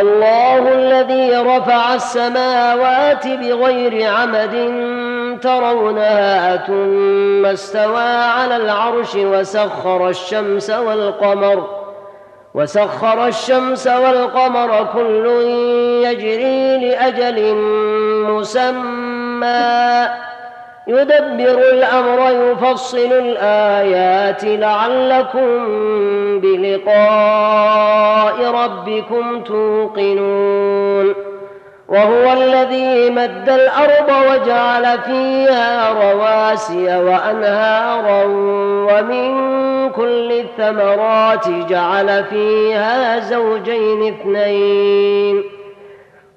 الله الذي رفع السماوات بغير عمد ترونها ثم استوى على العرش وسخر الشمس والقمر وسخر الشمس والقمر كل يجري لأجل مسمى. يدبر الأمر يفصل الآيات لعلكم بلقاء ربكم توقنون. وهو الذي مد الأرض وجعل فيها رواسي وأنهارا ومن كل الثمرات جعل فيها زوجين اثنين.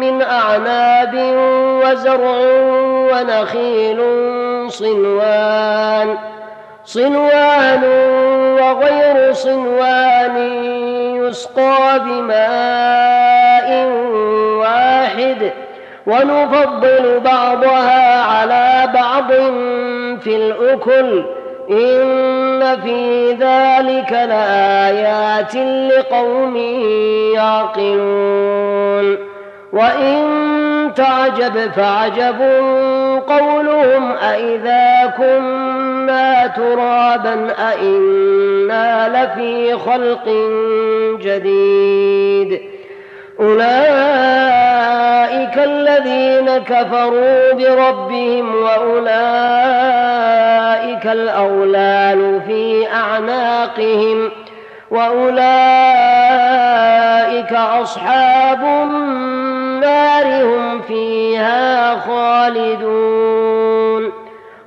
من أعناب وزرع ونخيل صنوان صنوان وغير صنوان يسقى بماء واحد ونفضل بعضها على بعض في الأكل. إن في ذلك لآيات لقوم يعقلون. وإن تعجب فعجب قولهم أإذا كنا ترابا أإنا لفي خلق جديد. أولئك الذين كفروا بربهم وأولئك الأولال في أعناقهم وأولئك أصحاب النار هم فيها خالدون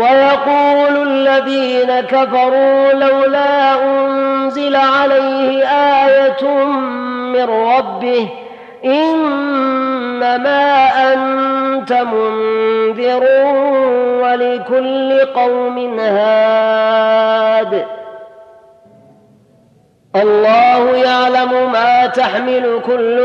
ويقول الذين كفروا لولا أنزل عليه آية من ربه إنما أنت منذر ولكل قوم هاد. الله يعلم ما تحمل كل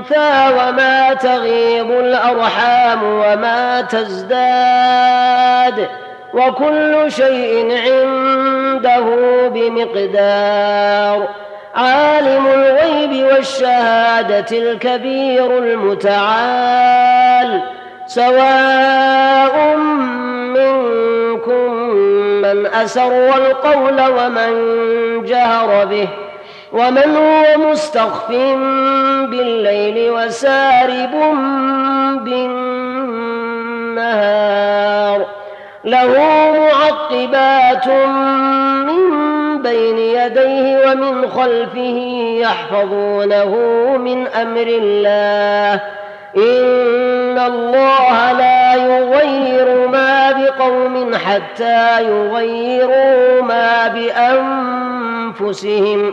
انثى وما تغيض الأرحام وما تزداد وكل شيء عنده بمقدار. عالم الغيب والشهادة الكبير المتعال. سواء منكم من أسر القول ومن جهر به. ومن هو مستخف بالليل وسارب بالنهار له معقبات من بين يديه ومن خلفه يحفظونه من أمر الله. إن الله لا يغير ما بقوم حتى يغيروا ما بأنفسهم.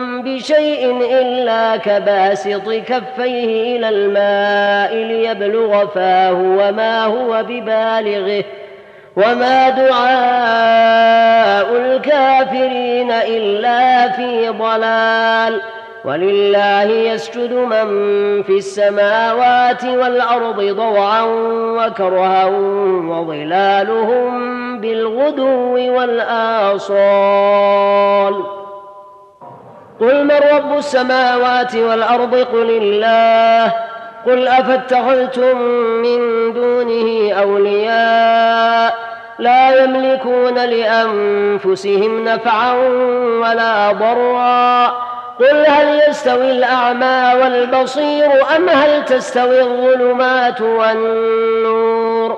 بشيء إلا كباسط كفيه إلى الماء ليبلغ فاه وما هو ببالغه وما دعاء الكافرين إلا في ضلال ولله يسجد من في السماوات والأرض طوعا وكرها وظلالهم بالغدو والآصال قل من رب السماوات والأرض قل الله قل أفاتخذتم من دونه أولياء لا يملكون لأنفسهم نفعا ولا ضرا قل هل يستوي الأعمى والبصير أم هل تستوي الظلمات والنور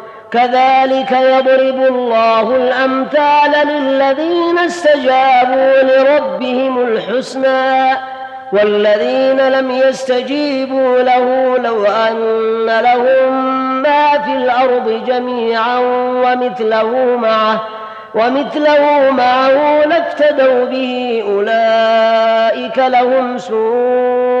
كذلك يضرب الله الأمثال للذين استجابوا لربهم الحسنى والذين لم يستجيبوا له لو أن لهم ما في الأرض جميعا ومثله معه ومثله معه لافتدوا به أولئك لهم سوء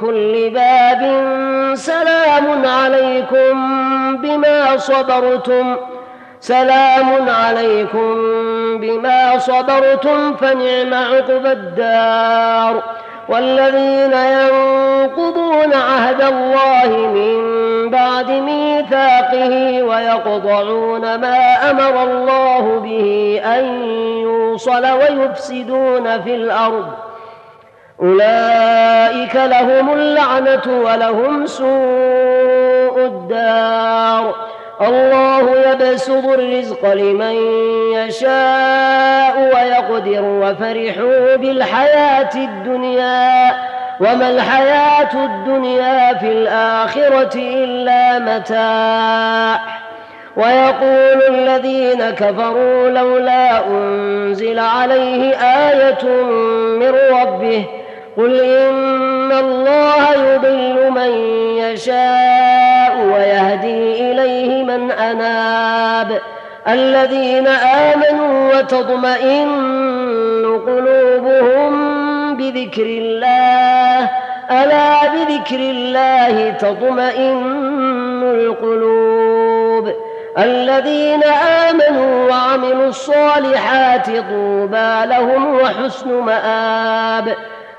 كل باب سلام عليكم بما صبرتم ۖ. سلام عليكم بما صبرتم فنعم عقبى الدار. والذين ينقضون عهد الله من بعد ميثاقه ويقطعون ما أمر الله به أن يوصل ويفسدون في الأرض. أولئك لهم اللعنة ولهم سوء الدار. الله يبسط الرزق لمن يشاء ويقدر وفرحوا بالحياة الدنيا. وما الحياة الدنيا في الآخرة إلا متاع. ويقول الذين كفروا لولا أنزل عليه آية من ربه قل إن الله يضل من يشاء ويهدي إليه من أناب الذين آمنوا وتطمئن قلوبهم بذكر الله ألا بذكر الله تطمئن القلوب الذين آمنوا وعملوا الصالحات طوبى لهم وحسن مآب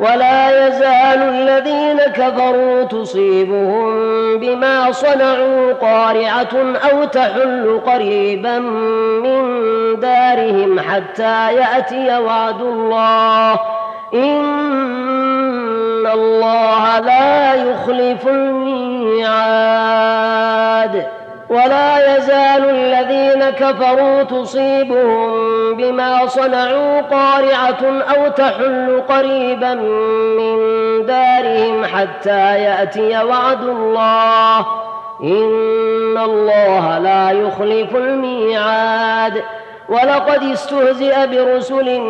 ولا يزال الذين كفروا تصيبهم بما صنعوا قارعة أو تحل قريبا من دارهم حتى يأتي وعد الله. إن الله لا يخلف الميعاد. ولا يزال الذين كفروا تصيبهم بما صنعوا قارعة أو تحل قريبا من دارهم حتى يأتي وعد الله. إن الله لا يخلف الميعاد. ولقد استهزئ برسل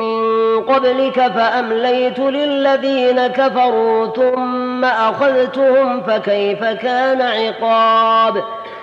من قبلك فأمليت للذين كفروا ثم أخذتهم فكيف كان عقاب؟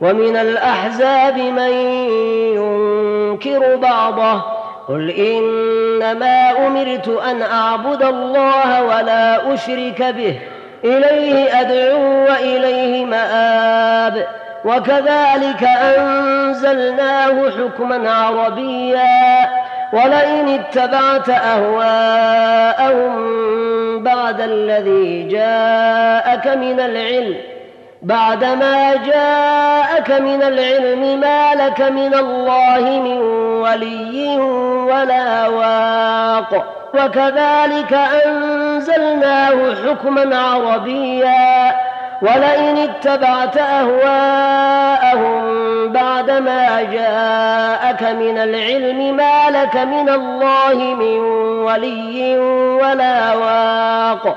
ومن الأحزاب من ينكر بعضه. قل إنما أمرت أن أعبد الله ولا أشرك به. إليه أدعو وإليه مآب. وكذلك أنزلناه حكما عربيا. ولئن اتبعت أهواءهم بعد الذي جاءك من العلم بعدما جاءك من العلم ما لك من الله من ولي ولا واق. وكذلك أنزلناه حكما عربيا. ولئن اتبعت أهواءهم بعدما جاءك من العلم ما لك من الله من ولي ولا واق.